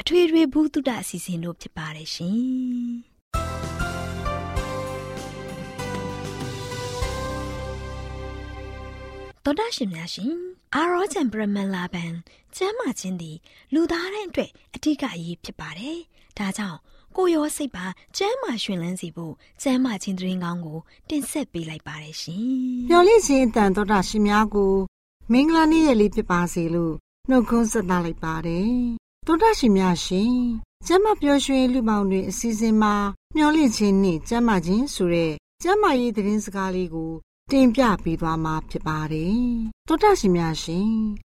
အထွေထွေဘုဒ္ဓအစီအစဉ်တို့ဖြစ်ပါတယ်ရှင်တော်တာရှင်များရှင်အာရောချံပရမလာဘန်ကျမ်းမာခြင်းသည်လူသားတိုင်းအတွက်အထူးအရေးဖြစ်ပါတယ်။ဒါကြောင့်ကိုရောစိတ်ပါကျမ်းမာရှင်လန်းစီဖို့ကျမ်းမာခြင်းသတင်းကောင်းကို တင်ဆက်ပေးလိုက်ပါတယ်ရှင်။မျော်လင့်ခြင်းအတန်တော်တာရှင်များကို မင်္ဂလာနေ့ရက်လေးဖြစ်ပါစေလို့နှုတ်ခွန်းဆက်သလိုက်ပါတယ် တောတာရှင်များရှင်ကျမ်းမာပျော်ရွှင်လူပေါင်းတွေအစီအစဉ်မှာမျော်လင့်ခြင်းနဲ့ကျမ်းမာခြင်းဆိုတဲ့ကျမ်းမာရေးသတင်းစကားလေးကိုတင်ပြပေးသွားမှာဖြစ်ပါတယ်တောတာရှင်များရှင်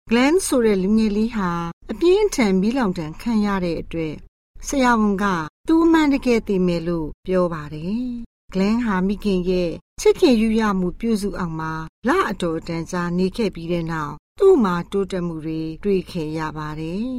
Glenn ဆိုတဲ့လူငယ်လေးဟာအပြင်းထန်မီးလောင်တန်ခံရတဲ့အတွက်ဆရာဝန်ကသူ့မှန်တကယ်သိမယ်လို့ပြောပါတယ်။ Glenn ဟာမိခင်ရဲ့ချစ်ခင်ယူရမှုပြုစုအောင်မှာလအတော်တန်ကြာနေခဲ့ပြီးတဲ့နောက်သူ့မှာတိုးတက်မှုတွေတွေ့ခဲ့ရပါတယ်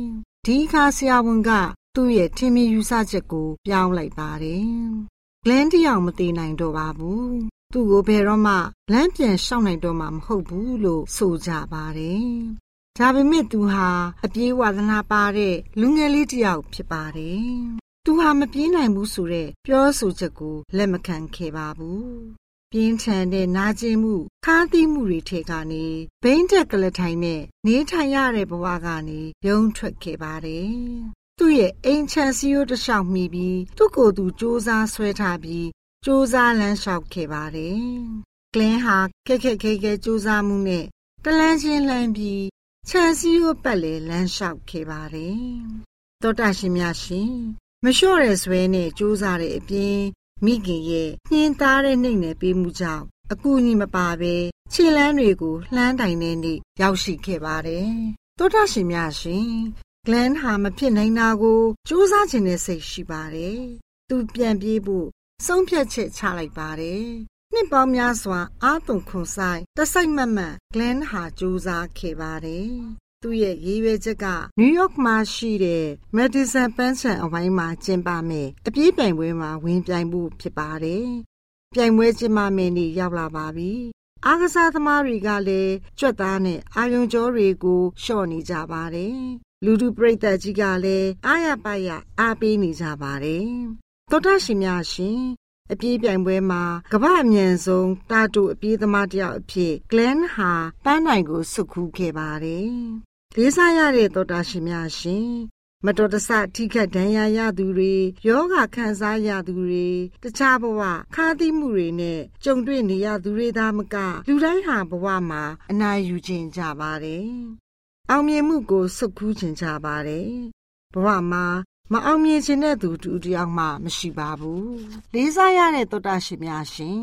ဒီအခါဆရာဝန်ကသူ့ရဲ့ထင်မြင်ယူဆချက်ကို ပြောင်းလိုက်ပါတယ်။ဂလန်တယောက်မသေးနိုင်တော့ပါဘူး။သူ့ကိုဘယ်တော့မှလမ်းပြန်ရှောင်နိုင်တော့မှမဟုတ်ဘူးလို့ဆိုကြပါတယ်။ဒါပေမဲ့သူဟာအပြေးဝါသနာပါတဲ့လူငယ်လေးတယောက်ဖြစ်ပါတယ်။သူဟာမပြေးနိုင်ဘူးဆိုတဲ့ပြောဆိုချက်ကိုလက်မခံခဲ့ပါဘူး ပြင်းထန်တဲ့နာကျင်မှုခါးသီးမှုတွေထဲကနေဘိန်းတက်ကလထိုင်နဲ့နေထိုင်ရတဲ့ဘဝကနေရုံထွက်ခဲ့ပါတယ်။သူ့ရဲ့အိမ်ချမ်းစီယိုတလျှောက်မိပြီးသူ့ကိုယ်သူစ조사ဆွဲထားပြီးစ조사လမ်းလျှောက်ခဲ့ပါတယ်။ကလင်းဟာခက်ခက်ခဲခဲစ조사မှုနဲ့တလန်းချင်းလှမ်းပြီးချမ်းစီယိုပတ်လေလမ်းလျှောက်ခဲ့ပါတယ်။သောတာရှင်များရှင်မလျှော့ရဲဆွဲနဲ့စ조사တဲ့အပြင် မိခင်ရဲ့နှင်းသားတဲ့နှိမ့်နယ်ပေးမှုကြောင့်အကူအညီမပါဘဲခြေလမ်းတွေကိုလှမ်းတိုင်တဲ့နေ့ရောက်ရှိခဲ့ပါတယ်။သောတာရှင်များရှင်ဂလန်ဟာမဖြစ်နိုင်တာကိုစူးစမ်းခြင်းနဲ့စိတ်ရှိပါတယ်။သူပြန်ပြေးဖို့ဆုံးဖြတ်ချက်ချလိုက်ပါတယ်။နှစ်ပေါင်းများစွာအာတုံခွန်ဆိုင်တစိုက်မတ်မတ်ဂလန်ဟာစူးစမ်းခဲ့ပါတယ် သူ့ရဲ့ရည်ရွယ်ချက်ကနယူးယောက်မှာရှိတဲ့ Madison ပန်းခြံအဝိုင်းမှာကျင်းပမယ်အပြေးပြိုင်ပွဲမှာဝင်ပြိုင်ဖို့ဖြစ်ပါတယ်။ပြိုင်ပွဲကျင်းပမယ်နေ့ရောက်လာပါပြီ။အားကစားသမားတွေကလည်းကြွက်သားနဲ့အာယုံကြောတွေကိုရှော့နေကြပါတယ်။လူထုပရိသတ်ကြီးကလည်းအားရပါရအားပေးနေကြပါတယ်။သောတာရှင်များရှင်အပြေးပြိုင်ပွဲမှာကမ္ဘာအမြန်ဆုံးတာတူအပြေးသမားတယောက်အဖြစ် Glenn ဟာပန်းနိုင်ကိုစုခူးခဲ့ပါတယ် လေးစားရတဲ့သောတာရှင်များရှင်မတော်တဆထိခိုက်ဒဏ်ရာရသူတွေယောဂခံစားရသူတွေတခြားဘဝခါးသီးမှုတွေနဲ့ကြုံတွေ့နေရသူတွေသားမကလူတိုင်းဟာဘဝမှာအနာယူခြင်းကြပါတယ်။အောင်မြင်မှုကိုစုပ်ကူးခြင်းကြပါတယ်။ဘဝမှာမအောင်မြင်ခြင်းတဲ့သူတူတယောက်မှမရှိပါဘူးလေးစားရတဲ့သောတာရှင်များရှင်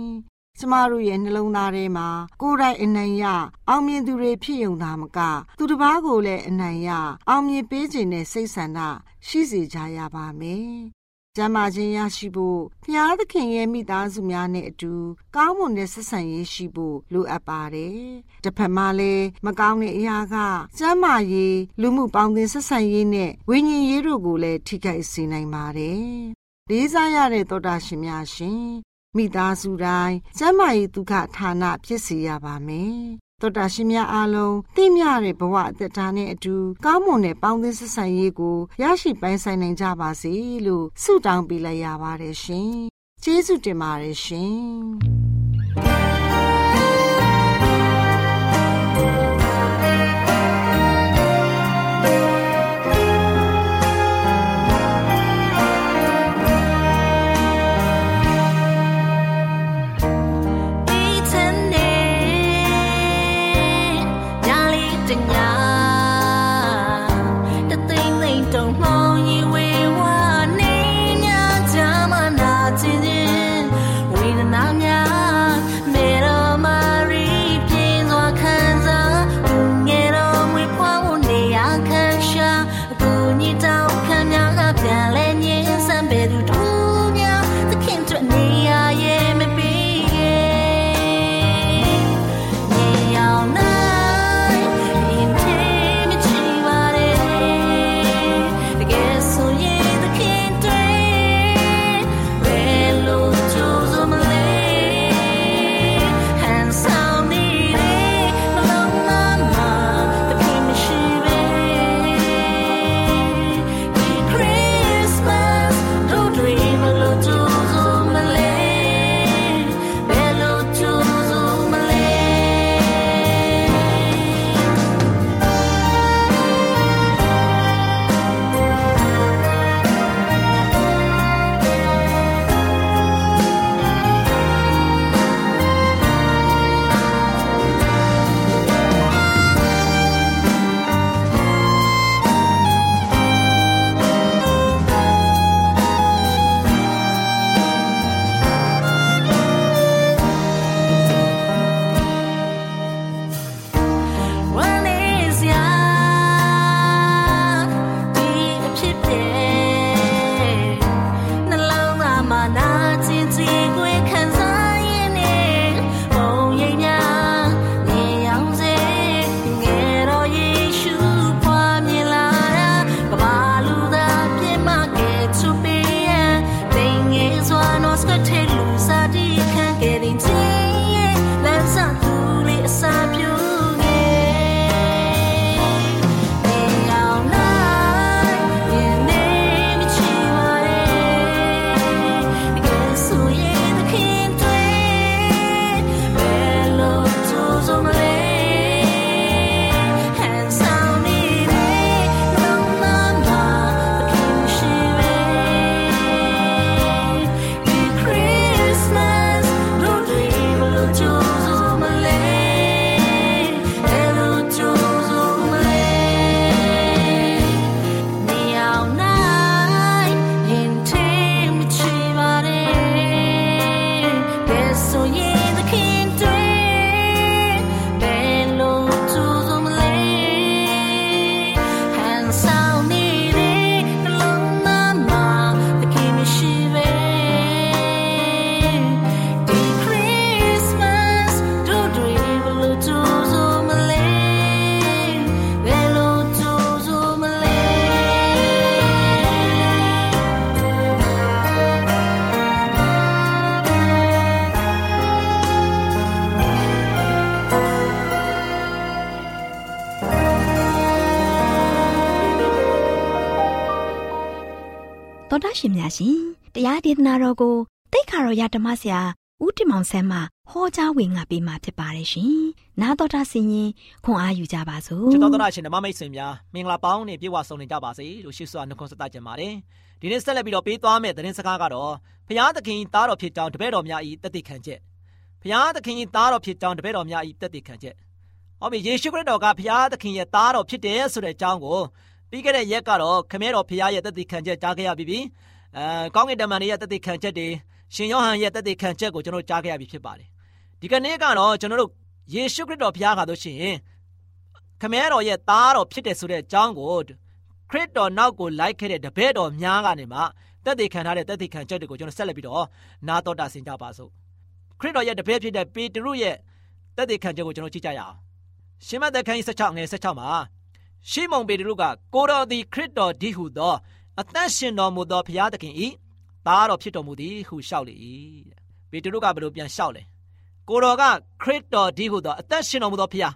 ကျမတို့ရဲ့နှလုံးသားထဲမှာကိုယ်တိုင်အနိုင်ရအောင်မြင်သူတွေဖြစ်ုံသာမက သူတစ်ပါးကိုလည်းအနိုင်ရအောင်မြင်ပေးခြင်းနဲ့စိတ်ဆန္ဒရှိစေကြရပါမယ်ကျမ်းမာခြင်းရရှိဖို့ဘုရားသခင်ရဲ့မိသားစုများနဲ့အတူကောင်းမွန်တဲ့ဆက်ဆံရေးရှိဖို့လိုအပ်ပါတယ်။တစ်ဖက်မှာလည်းမကောင်းတဲ့အရာကကျမ်းမာရေးလူမှုပေါင်းသင်းဆက်ဆံရေးနဲ့ဝိညာဉ်ရေးတို့ကိုလည်းထိခိုက်စေနိုင်ပါတယ်။လေးစားရတဲ့သောတာရှင်များရှင် မိသားစုတိုင်းကျမ်းမာရေးဒုက္ခဌာနဖြစ်စေရပါမယ်။သောတာရှင်များအားလုံးသိမြတဲ့ဘဝအသက်တာနဲ့အတူကောင်းမွန်တဲ့ပေါင်းသင်းဆက်ဆံရေးကိုရရှိပိုင်ဆိုင်နိုင်ကြပါစေလို့ဆုတောင်းပေးလိုက်ရပါတယ်ရှင်။ကျေးဇူးတင်ပါတယ်ရှင်။။ များရှင်တရားဒေသနာတော်ကိုတိတ်ခါတော်ရဓမ္မဆရာဦးတင်မောင်ဆန်းမှဟောကြားဝင်ငါပေးมาဖြစ်ပါတယ်ရှင်။နာတော်တာဆင်ရင်ခွန်အားယူကြပါစို့ချစ်တော်သောရှင်ဓမ္မမိတ်ဆွေများမင်္ဂလာပေါင်းနဲ့ပြေဝဆုံနေကြပါစေလို့ရှိစွာနှုတ်ခွန်းဆက်သကြပါတယ်။ဒီနေ့ဆက်လက်ပြီးတော့ပေးသွားမယ့်သတင်းစကားကတော့ဖျားသခင်သားတော်ဖြစ်ကြောင်းတပည့်တော်များဤတသက်ခံချက်ဖျားသခင်သားတော်ဖြစ်ကြောင်းတပည့်တော်များဤတသက်ခံချက်။ဟောပြီယေရှုခရစ်တော်ကဖျားသခင်ရဲ့သားတော်ဖြစ်တယ်ဆိုတဲ့အကြောင်းကိုပြီးခဲ့တဲ့ရက်ကတော့ခမဲတော်ဖရားရဲ့တသက်ခံချက်ကြားခဲ့ရပြီ။ အဲကောင်းကင်တမန်ရဲ့တသက်ခံချက်တွေရှင်ယောဟန်ရဲ့တသက်ခံချက်ကိုကျွန်တော်ကြားခဲ့ရပြီဖြစ်ပါတယ်။ဒီကနေ့ကတော့ကျွန်တော်တို့ယေရှုခရစ်တော်ဖရားကတော့ရှင်ခမဲတော်ရဲ့သားတော်ဖြစ်တယ်ဆိုတဲ့အကြောင်းကိုခရစ်တော်နောက်ကိုလိုက်ခဲ့တဲ့တပည့်တော်များကနေမှတက်သေးခံထားတဲ့တက်သေးခံချက်တွေကိုကျွန်တော်ဆက်လက်ပြီးတော့နာတော်တာဆင်ကြပါစို့ခရစ်တော်ရဲ့တပည့်ဖြစ်တဲ့ပေတရုရဲ့တက်သေးခံချက်ကိုကျွန်တော်ကြည့်ကြရအောင်ရှင်မသက်ခန်းကြီး16ငယ်16မှာရှေးမုံပေတရုကကိုတော်သည်ခရစ်တော်ဒီဟုသော အသက်ရှင်တော်မူသောဘုရားသခင်ဤသားတော်ဖြစ်တော်မူသည်ဟုလျှောက်လေ၏ပေတရုကဘယ်လိုပြန်လျှောက်လဲကိုတော်ကခရစ်တော်ဒီဟုသောအသက်ရှင်တော်မူသောဘုရား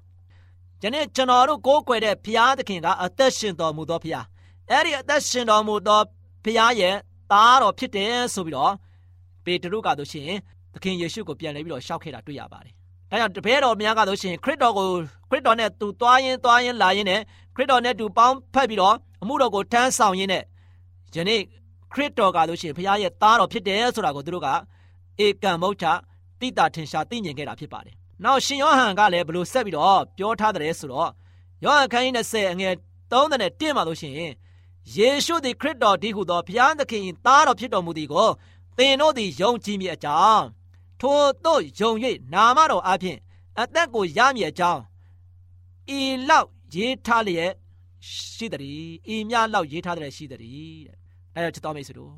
ယနေ့ကျွန်တော်တို့ကိုးကွယ်တဲ့ဘုရားသခင်ကအသက်ရှင်တော်မူသောဘုရားအဲ့ဒီအသက်ရှင်တော်မူသောဘုရားရဲ့သားတော်ဖြစ်တယ်ဆိုပြီးတော့ပေတရုကတို့ရှင်သခင်ယေရှုကိုပြန်လဲပြီးတော့ရှောက်ခဲ့တာတွေ့ရပါတယ်။ဒါကြောင့်တပည့်တော်များကတော့ရှင်ခရစ်တော်ကိုခရစ်တော်နဲ့သူသွားရင်သွားရင်လာရင်နဲ့ခရစ်တော်နဲ့တူပေါင်းဖက်ပြီးတော့အမှုတော်ကိုထမ်းဆောင်ရင်းနဲ့ ယနေ့ခရစ်တော်ကလို့ရှိရင်ဘုရားရဲ့သားတော်ဖြစ်တယ်ဆိုတာကိုသူတို့ကဧကံမုတ်ချတိတာထင်ရှားသိမြင်ခဲ့တာဖြစ်ပါတယ်။နောက်ရှင်ယောဟန်ကလည်းဘလို့ဆက်ပြီးတော့ပြောထားတယ်ဆိုတော့ယောဟန်ခန်းကြီး20အငယ်3နဲ့1မှာလို့ရှိရင်ယေရှုသည်ခရစ်တော်ဒီဟုသောဘုရားသခင်သားတော်ဖြစ်တော်မူသည်ကိုသင်တို့သည်ယုံကြည်မည်အကြောင်းထိုတို့ယုံ၍နာမတော်အဖျင်အသက်ကိုရမည်အကြောင်းဤလောက်ရေးထားလျက်ရှိသည်ဤမြလောက်ရေးထားတဲ့ရှိသည်တဲ့ အဲဒါချစ်တော်မိတ်ဆွေတို့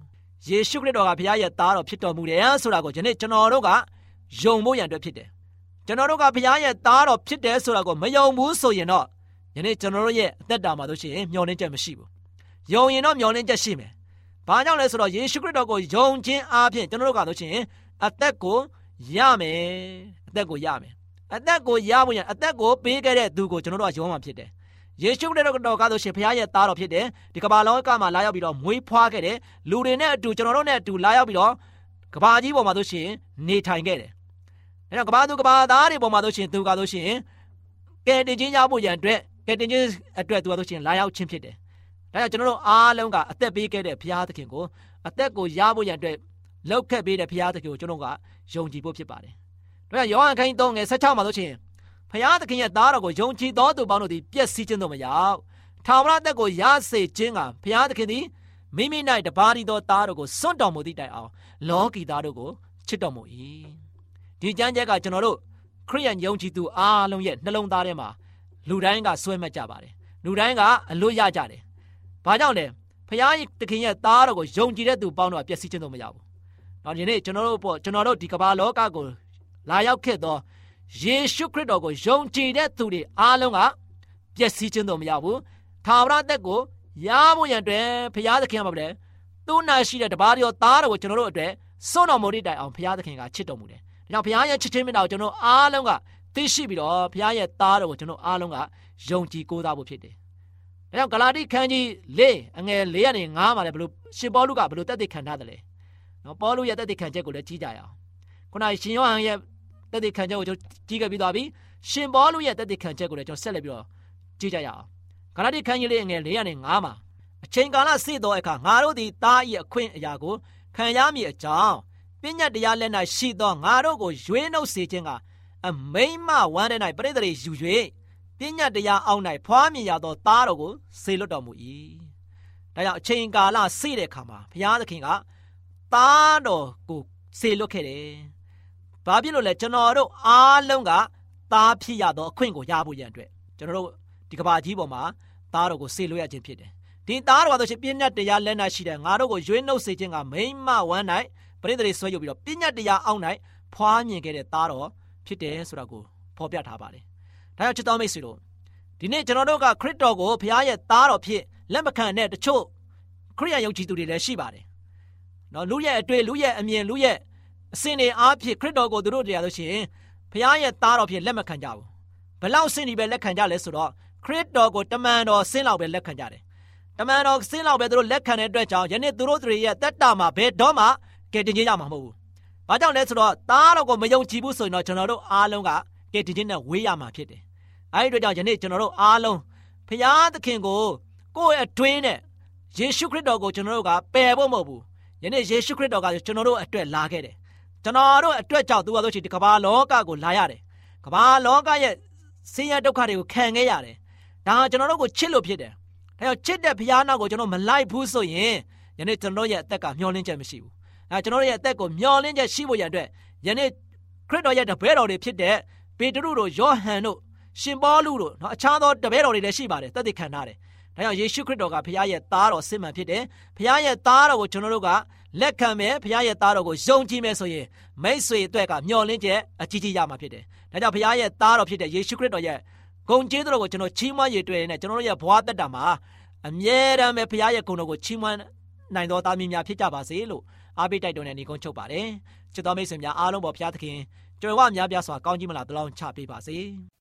ယေရှုခရစ်တော်ကဘုရားရဲ့သားတော်ဖြစ်တော်မူတယ်ဆိုတာကိုဒီနေ့ကျွန်တော်တို့ကယုံဖို့ရန်အတွက်ဖြစ်တယ်ကျွန်တော်တို့ကဘုရားရဲ့သားတော်ဖြစ်တယ်ဆိုတာကိုမယုံဘူးဆိုရင်တော့ယနေ့ကျွန်တော်တို့ရဲ့အသက်တာမှာတို့ရှိရင်မျှော်လင့်ချက်မရှိဘူးယုံရင်တော့မျှော်လင့်ချက်ရှိမယ်ဘာကြောင့်လဲဆိုတော့ယေရှုခရစ်တော်ကိုယုံခြင်းအပြင်ကျွန်တော်တို့ကတို့ချင်းအသက်ကိုရမယ်အသက်ကိုရမယ်အသက်ကိုရဖို့ရအသက်ကိုပေးခဲ့တဲ့သူကိုကျွန်တော်တို့ကယုံမှဖြစ်တယ် ယေရှုခရစ်တော်ကဆိုရှင်ဘုရားရဲ့သားတော်ဖြစ်တယ်ဒီကမ္ဘာလောကမှာလာရောက်ပြီးတော့မွေးဖွားခဲ့တယ်လူတွေနဲ့အတူကျွန်တော်တို့နဲ့အတူလာရောက်ပြီးတော့ကမ္ဘာကြီးပေါ်မှာဆိုရှင်နေထိုင်ခဲ့တယ်အဲတော့ကမ္ဘာသူကမ္ဘာသားတွေပေါ်မှာဆိုရှင်သူကဆိုရှင်ကဲတင်ချင်းရဖို့ရန်အတွက်ကဲတင်ချင်းအတွက်သူကဆိုရှင်လာရောက်ခြင်းဖြစ်တယ်ဒါကြောင့်ကျွန်တော်တို့အားလုံးကအသက်ပေးခဲ့တဲ့ဘုရားသခင်ကိုအသက်ကိုရဖို့ရန်အတွက်လောက်ခက်ပေးတဲ့ဘုရားသခင်ကိုကျွန်တော်ကယုံကြည်ဖို့ဖြစ်ပါတယ်။ဒါကြောင့်ယောဟန်ခန်းကြီး3ငယ်16မှာဆိုရှင် ဘုရားသခင်ရဲ့သားတော်ကိုယုံကြည်သောသူပေါင်းတို့သည်ပျက်စီးခြင်းတို့မရောက်။ထာဝရသက်ကိုရစေခြင်းကဘုရားသခင်သည်မိမိ၌တပါးရီသောသားတော်ကိုစွန့်တော်မူသည့်တိုင်အောင်လောကီသားတို့ကိုချစ်တော်မူ၏။ဒီကြမ်းချက်ကကျွန်တော်တို့ခရိယန်ယုံကြည်သူအားလုံးရဲ့နှလုံးသားထဲမှာလူတိုင်းကစွဲမှတ်ကြပါတယ်။လူတိုင်းကအလွတ်ရကြတယ်။ဘာကြောင့်လဲ။ဖခင်သခင်ရဲ့သားတော်ကိုယုံကြည်တဲ့သူပေါင်းတော့ပျက်စီးခြင်းတော့မရဘူး။နောက်ဒီနေ့ကျွန်တော်တို့ပေါ့ကျွန်တော်တို့ဒီကမ္ဘာလောကကိုလာရောက်ခဲ့သော ယေရှုခရစ်တော်ကိုယုံကြည်တဲ့သူတွေအားလုံးကပျက်စီးခြင်းတော့မရဘူး။ထာဝရသက်ကိုရဖို့ရန်အတွက်ဖခင်သခင်မှာပဲသူ့နာရှိတဲ့တပါးတော်သားတော်ကိုကျွန်တော်တို့အတွက်စွန့်တော်မူတဲ့တိုင်အောင်ဖခင်သခင်ကချစ်တော်မူတယ်။ဒါကြောင့်ဖခင်ရဲ့ချစ်ခြင်းမြတ်တာကိုကျွန်တော်အားလုံးကသိရှိပြီးတော့ဖခင်ရဲ့သားတော်ကိုကျွန်တော်အားလုံးကယုံကြည်ကိုးစားဖို့ဖြစ်တယ်။ဒါကြောင့်ဂလာတိခန်းကြီး၄အငယ်၄ကနေ၅မှာလည်းဘလို့ရှင်ပေါလုကဘလို့တက်သိခံထားတယ်လေ။နော်ပေါလုရဲ့တက်သိခံချက်ကိုလည်းကြီးကြရအောင်။ခုနရှင်ယောဟန်ရဲ့ တက်သိခံချက်ကိုကျွန်တော်ကြီးခဲ့ပြီးသွားပြီ။ရှင်ပေါလုရဲ့တက်သိခံချက်ကိုလည်းကျွန်တော်ဆက်လက်ပြီးတော့ကြီးကြရအောင်။ဂလာတိခန်းကြီးလေးအငယ်၄ကနေ၅မှာအချိန်ကာလစေသောအခါငါတို့သည်တား၏အခွင့်အရာကိုခံရမည်အကြောင်းပညာတရားလက်၌ရှိသောငါတို့ကိုရွေးနှုတ်စေခြင်းကအမိမ့်မဝမ်းတဲ့၌ပြိတ္တိယူ၍ပညာတရားအောက်၌ဖွားမြင်ရသောသားတော်ကိုဆေလွတ်တော်မူ၏။ဒါကြောင့်အချိန်ကာလစေတဲ့အခါမှာဘုရားသခင်ကသားတော်ကိုဆေလွတ်ခဲ့တယ်။ ဘာဖြစ်လို့လဲကျွန်တော်တို့အားလုံးကသားဖြစ်ရသောအခွင့်ကိုရဖို့ရန်အတွက်ကျွန်တော်တို့ဒီကဘာကြီးပေါ်မှာသားတော်ကိုဆေလွတ်ရခြင်းဖြစ်တယ်။ဒီသားတော်ကဆိုရှင်ပညာတရားလက်၌ရှိတဲ့ငါတို့ကိုရွေးနှုတ်စေခြင်းကမိမ့်မဝမ်း၌ပရိသေတွေဆွဲယူပြီးတော့ပညာတရားအောက်၌ဖွားမြင်ခဲ့တဲ့သားတော်ဖြစ်တယ်ဆိုတာကိုဖော်ပြထားပါတယ်။ဒါကြောင့်ချစ်တော်မိတ်ဆွေတို့ဒီနေ့ကျွန်တော်တို့ကခရစ်တော်ကိုဘုရားရဲ့သားတော်ဖြစ်လက်မခံတဲ့တချို့ခရိယယုံကြည်သူတွေလည်းရှိပါတယ်။နော်လူရဲ့အတွေ့လူရဲ့အမြင်လူရဲ့ အစဉ်တွေအားဖြင့်ခရစ်တော်ကိုသူတို့တရားလို့ရှိရင်ဘုရားရဲ့သားတော်ဖြစ်လက်မခံကြဘူး။ဘလောက်စင်ဒီပဲလက်ခံကြလဲဆိုတော့ခရစ်တော်ကိုတမန်တော်ဆင်းလောက်ပဲလက်ခံကြတယ်။တမန်တော်ဆင်းလောက်ပဲသူတို့လက်ခံတဲ့အတွက်ကြောင့်ယနေ့သူတို့တွေရဲ့တက်တာမှာဘယ်တော့မှကဲတင်ခြင်းရမှာမဟုတ်ဘူး။ဘာကြောင့်လဲဆိုတော့သားတော်ကိုမယုံကြည်ဘူးဆိုရင်တော့ကျွန်တော်တို့အားလုံးကကဲတင်ခြင်းနဲ့ဝေးရမှာဖြစ်တယ်။အဲဒီအတွက်ကြောင့်ယနေ့ကျွန်တော်တို့အားလုံးဖရာသခင်ကိုကိုယ့်ရဲ့အတွင်းနဲ့ယေရှုခရစ်တော်ကိုကျွန်တော်တို့ကပယ်ဖို့မဟုတ်ဘူး။ယနေ့ယေရှုခရစ်တော်ကကျွန်တော်တို့အတွက်လာခဲ့တယ်။ ကျွန်တော်တို့အတွက်ကြောင့်သူကဆိုချင်ဒီကမ္ဘာလောကကိုလာရတယ်။ကမ္ဘာလောကရဲ့ဆင်းရဲဒုက္ခတွေကိုခံခဲ့ရတယ်။ဒါကျွန်တော်တို့ကိုချစ်လို့ဖြစ်တယ်။ဒါဒါကြောင့်ချစ်တဲ့ဖခင်နောက်ကိုကျွန်တော်မလိုက်ဘူးဆိုရင်ယနေ့ကျွန်တော်ရဲ့အသက်ကမျောလင်းချက်မရှိဘူးအဲကျွန်တော်ရဲ့အသက်ကိုမျောလင်းချက်ရှိဖို့ရန်အတွက်ယနေ့ခရစ်တော်ရဲ့တပည့်တော်တွေဖြစ်တဲ့ပေတရုတို့ယောဟန်တို့ရှင်ပေါလုတို့နော်အခြားသောတပည့်တော်တွေလည်းရှိပါတယ်တသက်ခံထားတယ်။ဒါကြောင့်ယေရှုခရစ်တော်ကဖခင်ရဲ့သားတော်စစ်မှန်ဖြစ်တယ်။ဖခင်ရဲ့သားတော်ကိုကျွန်တော်တို့က လက်ခံမယ်ဖခင်ရဲ့သားတော်ကိုယုံကြည်မယ်ဆိုရင်မိတ်ဆွေအတွက်ကမျှော်လင့်ချက်အကြီးကြီးရမှာဖြစ်တယ်။ဒါကြောင့်ဖခင်ရဲ့သားတော်ဖြစ်တဲ့ယေရှုခရစ်တော်ရဲ့ဂုဏ်ကျေးဇူးတော်ကိုကျွန်တော်ချီးမွမ်းရတွေ့နေကျွန်တော်တို့ရဲ့ဘဝတက်တာမှာအမြဲတမ်းပဲဖခင်ရဲ့ဂုဏ်တော်ကိုချီးမွမ်းနိုင်တော်သားမင်းများဖြစ်ကြပါစေလို့အားပေးတိုက်တွန်းတဲ့ညီကုန်းချုပ်ပါတယ်။ချစ်တော်မိတ်ဆွေများအားလုံးပေါ်ဖခင်သခင်ကြွယ်ဝများပြားစွာကောင်းကြီးမလားတလောင်းချပေးပါစေ။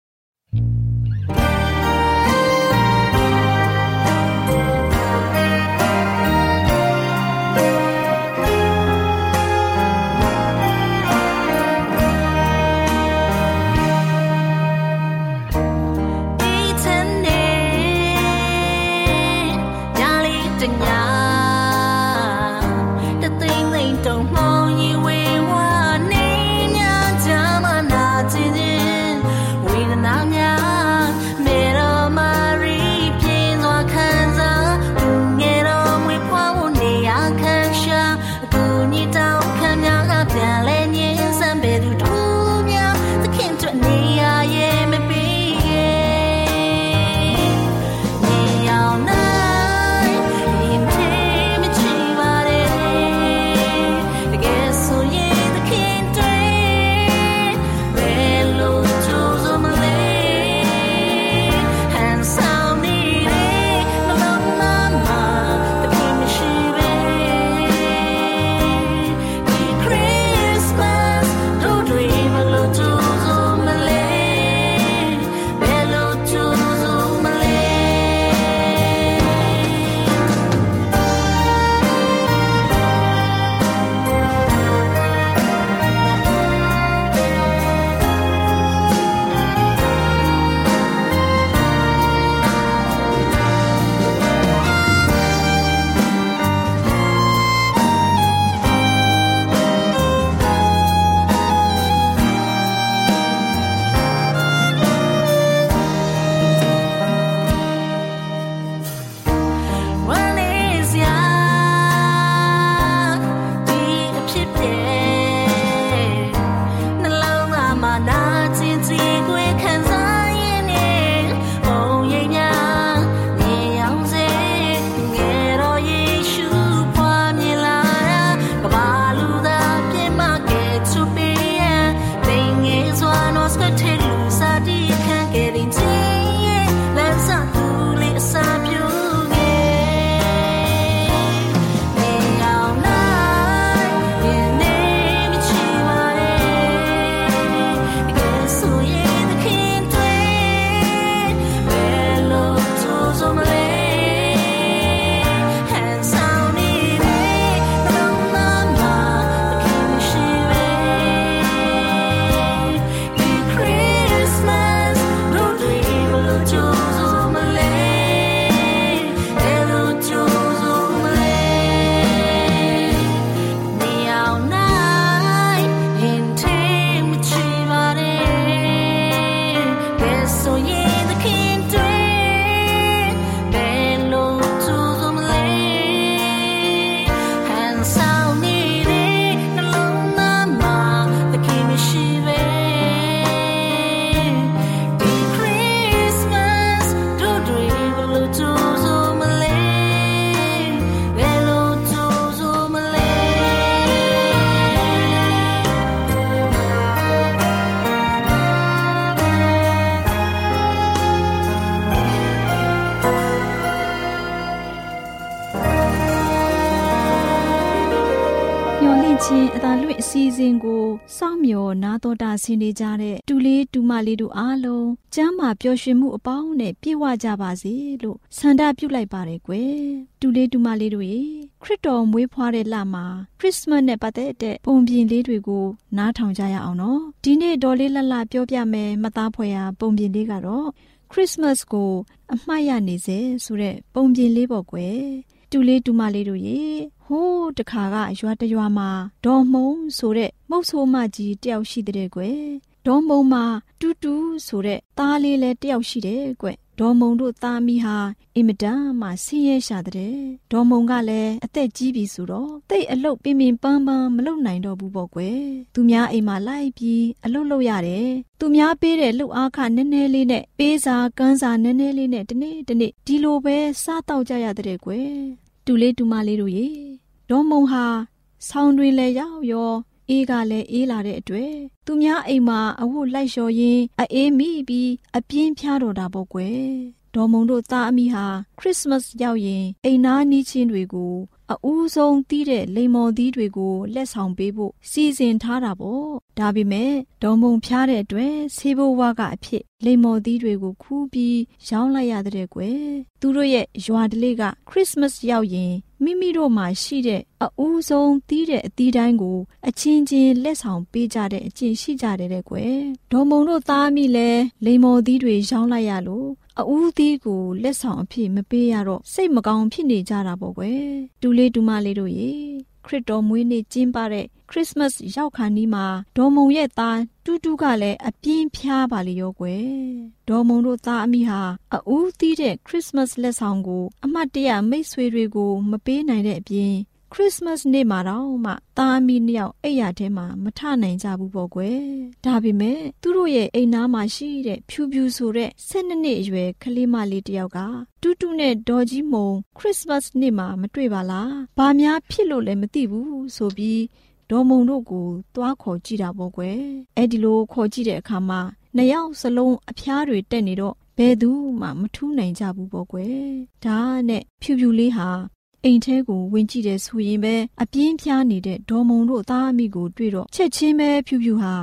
စီအစဉ်ကိုစောင့်မျှော်နာတော်တာဆင်းနေကြတဲ့တူလေးတူမလေးတို့အားလုံးကျမ်းမာပျော်ရွှင်မှုအပေါင်းနဲ့ပြည့်ဝကြပါစေလို့ဆန္ဒပြုလိုက်ပါတယ်ကွယ်တူလေးတူမလေးတို့ရေခရစ်တော်မွေးဖွားတဲ့လမှာခရစ်စမတ်နဲ့ပတ်သက်တဲ့ပုံပြင်လေးတွေကိုနားထောင်ကြရအောင်နော်ဒီနေ့ဒေါ်လေးလှလှပြောပြမယ်မသားဖွယ်ရာပုံပြင်လေးကတော့ခရစ်စမတ်ကိုအမှတ်ရနေစေဆိုတဲ့ပုံပြင်လေးပေါ့ကွယ်တူလေးတူမလေးတို့ရေ ဟိုးတခါကရွာတရွာမှာဒေါ်မုံဆိုတဲ့မုတ်ဆိုးမကြီးတယောက်ရှိတဲ့ကွယ်ဒေါ်မုံမှာတူတူဆိုတဲ့သားလေးလည်းတယောက်ရှိတယ်ကွယ်ဒဒေါ်မုံတို့သားမိဟာအင်မတန်မှဆင်းရဲရှာတဲ့ဒေါ်မုံကလည်းအသက်ကြီးပြီဆိုတော့တိတ်အလုတ်ပင်ပင်ပန်းပန်းမလုပ်နိုင်တော့ဘူးပေါ့ကွယ်သူများအိမ်မှာလိုက်ပြီးအလုတ်လုပ်ရတယ်သူများပေးတဲ့လှုပ်အားခနည်းနည်းလေးနဲ့ပေးစာကန်းစာနည်းနည်းလေးနဲ့တနေ့တနေ့ဒီလိုပဲစားတော့ကြရတဲ့ကွယ် တူလေးတူမလေးတို့ရေဒေါ်မုံဟာဆောင်းတွင်လဲရောက်ရောအေးကလည်းအေးလာတဲ့အတွက်သူများအိမ်မှာအဝတ်လိုက်လျှော်ရင်းအေးမိပြီးအပြင်းဖြားတော်တာပေါ့ကွယ်ဒေါ်မုံတို့သားအမိဟာခရစ်စမတ်ရောက်ရင်အိမ်နာနီးချင်းတွေကို အဦးဆုံးတီးတဲ့လိမ္မော်သီးတွေကိုလက်ဆောင်ပေးဖို့စီစဉ်ထားတာပေါ့ဒါပေမဲ့ဒေါ်မုံဖျားတဲ့အတွက်ဆေးဘိုးဝါကအဖြစ်လိမ္မော်သီးတွေကိုခူးပြီးရောင်းလိုက်ရတဲ့ကွယ်သူတို့ရဲ့ရွာတလေးကခရစ်စမတ်ရောက်ရင်မိမိတို့မှာရှိတဲ့အဦးဆုံးတီးတဲ့အသီးတိုင်းကို အချင်းချင်းလက်ဆောင်ပေးကြတဲ့အကျင့်ရှိကြတယ်တဲ့ကွယ်ဒေါ်မုံတို့သားမိလဲလိမ္မော်သီးတွေရောင်းလိုက်ရလို့ အဦးသီးကိုလက်ဆောင်အဖြစ်မပေးရတော့စိတ်မကောင်းဖြစ်နေကြတာပေါ့ကွယ်တူလေးတူမလေးတို့ရေခရစ်တော်မွေးနေ့ကျင်းပတဲ့ခရစ်စမတ်ရောက်ခါနီးမှာဒေါ်မုံရဲ့သားတူးတူးကလည်းအပြင်းဖြားပါလေရောကွယ်ဒေါ်မုံတို့သားအမိဟာအဦးသီးတဲ့ခရစ်စမတ်လက်ဆောင်ကို အမတ်တရမိတ်ဆွေတွေကို မပေးနိုင်တဲ့အပြင် ခရစ်စမတ်နေ့မှာတော့မှသားအမိနှစ်ယောက်အိယာထဲမှာမထနိုင်ကြဘူးပေါ့ကွယ်ဒါပေမဲ့သူတို့ရဲ့အိမ်နားမှာရှိတဲ့ဖြူဖြူဆိုတဲ့၁၂နှစ်အရွယ်ကလေးမလေးတယောက်ကတူးတူးနဲ့ဒေါ်ကြီးမုံခရစ်စမတ်နေ့မှာမတွေ့ပါလားဘာများဖြစ်လို့လဲမသိဘူးဆိုပြီးဒေါ်မုံတို့ကိုသွားခေါ်ကြည့်တာပေါ့ကွယ်အဲ့ဒီလိုခေါ်ကြည့်တဲ့အခါမှာနှစ်ယောက်စလုံးအဖျားတွေတက်နေတော့ဘယ်သူမှမထူးနိုင်ကြဘူးပေါ့ကွယ်ဒါနဲ့ဖြူဖြူလေးဟာ အိမ်ထဲကိုဝင်ကြည့်တယ်ဆိုရင်ပဲအပြင်းပြားနေတဲ့ဒေါ်မုံတို့သားအမိကိုတွေ့တော့ချက်ချင်းပဲဖြူဖြူဟာ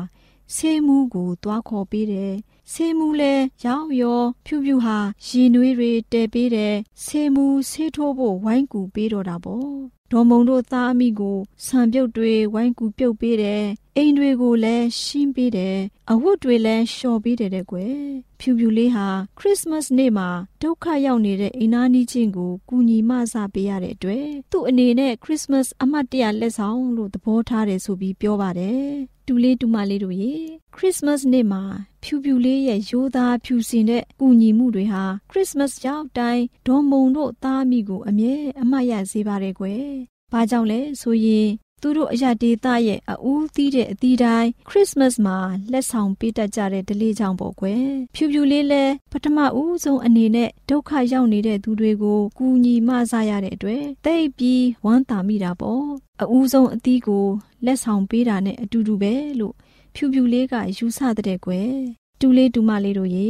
ဆေးမှုကိုသွားခေါ်ပေးတယ်ဆေးမှုလဲရောက်ရောဖြူဖြူဟာရင်နွေးတွေတဲပေးတယ်ဆေးမှုဆေးထိုးဖို့ဝိုင်းကူပေးတော့တာပေါ့ ဒေါ်မုံတို့သားအမိကိုဆံပြုတ်တွေဝိုင်းကူပြုတ်ပေးတယ်အိမ်တွေကိုလည်းရှင်းပေးတယ်အဝတ်တွေလည်းလျှော်ပေးတယ်တဲ့ကွယ်ဖြူဖြူလေးဟာခရစ်စမတ်နေ့မှာဒုက္ခရောက်နေတဲ့အိမ်သားနီးချင်းကိုကူညီမဆပေးရတဲ့အတွက်သူ့အနေနဲ့ခရစ်စမတ်အမှတ်တရလက်ဆောင်လို့သဘောထားတယ်ဆိုပြီးပြောပါတယ် တူလေးတူမလေးတို့ရေခရစ်စမတ်နေ့မှာဖြူဖြူလေးရဲ့ရိုးသားဖြူစင်တဲ့ကူညီမှုတွေဟာခရစ်စမတ်ရောက်တိုင်းဒေါ်မုံတို့သားမိကိုအမြဲအမှတ်ရစေပါတယ်ကွယ်။ဘာကြောင့်လဲဆိုရင် သူတို့အရာဒေသရဲ့အဦးသီးတဲ့အသီးတိုင်းခရစ်စမတ်မှာလက်ဆောင်ပေးတတ်ကြတဲ့ဒလေးကြောင့်ပေါ့ကွယ်ဖြူဖြူလေးလဲပထမဦးဆုံးအနေနဲ့ဒုက္ခရောက်နေတဲ့သူတွေကိုကူညီမဆရတဲ့အတွက်တိတ်ပြီးဝမ်းသာမိတာပေါ့အဦးဆုံးအသီးကိုလက်ဆောင်ပေးတာနဲ့အတူတူပဲလို့ဖြူဖြူလေးကယူဆတဲ့ကွယ်တူလေးတူမလေးတို့ရေ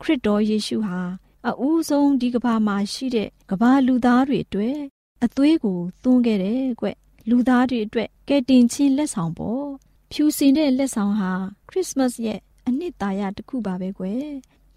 ခရစ်တော်ယေရှုဟာအဦးဆုံးဒီကဘာမှာရှိတဲ့ကဘာလူသားတွေအတွက်အသွေးကိုသွန်းခဲ့တယ်ကွ လူသားတွေအတွက်ကယ်တင်ခြင်းလက်ဆောင်ပေါ့ဖြူစင်တဲ့လက်ဆောင်ဟာခရစ်စမတ်ရဲ့အနှစ်သာရတစ်ခုပါပဲကွယ်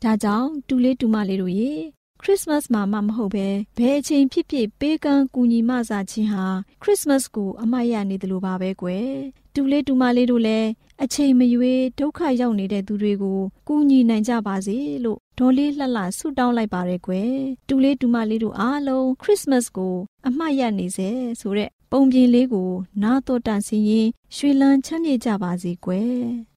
ဒါကြောင့်တူလေးတူမလေးတို့ရေခရစ်စမတ်မှာမှမဟုတ်ပဲဘယ်အချိန်ဖြစ်ဖြစ်ပေးကမ်းကူညီမဆာခြင်းဟာခရစ်စမတ်ကိုအမှတ်ရနေတယ်လို့ပါပဲကွယ်တူလေးတူမလေးတို့လည်းအချိန်မရွေးဒုက္ခရောက်နေတဲ့သူတွေကိုကူညီနိုင်ကြပါစေလို့ဒေါ်လေးလှလှဆုတောင်းလိုက်ပါရယ်ကွယ်တူလေးတူမလေးတို့အားလုံးခရစ်စမတ်ကိုအမှတ်ရနေစေဆိုတဲ့ ပုံပြင်လေးကို နားတော်တန်စီရင်ရွှေလန်းချမ်းမြေ့ကြပါစေကွယ်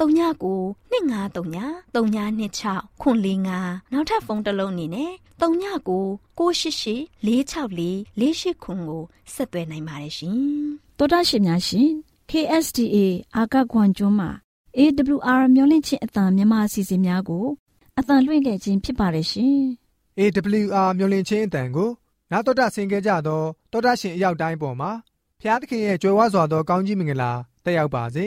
39 2939 3926ခွန်45နောက်ထပ်ဖုန်းတစ်လုံးနေနဲ့39 688 464 48ခွန်ကိုဆက်သွယ်နိုင်ပါတယ်ရှင်တော်တာရှင်များရှင် KSTA အာကခွန်ကျွန်းမှာ AWR မျော်လင့်ခြင်းအတန်မြန်မာအစီအစဉ်များကိုအတန်လွှင့်ခဲ့ခြင်းဖြစ်ပါတယ်ရှင် AWR မျိုးလင့်ချင်းအတန်ကိုနာတော်တာဆင်ကြကြသောတောတာရှင်အရောက်တိုင်းပေါ်မှာဖျားသခင်ရဲ့ကြွယ်ဝစွာသောကောင်းကြီးမင်္ဂလာတက်ရောက်ပါစေ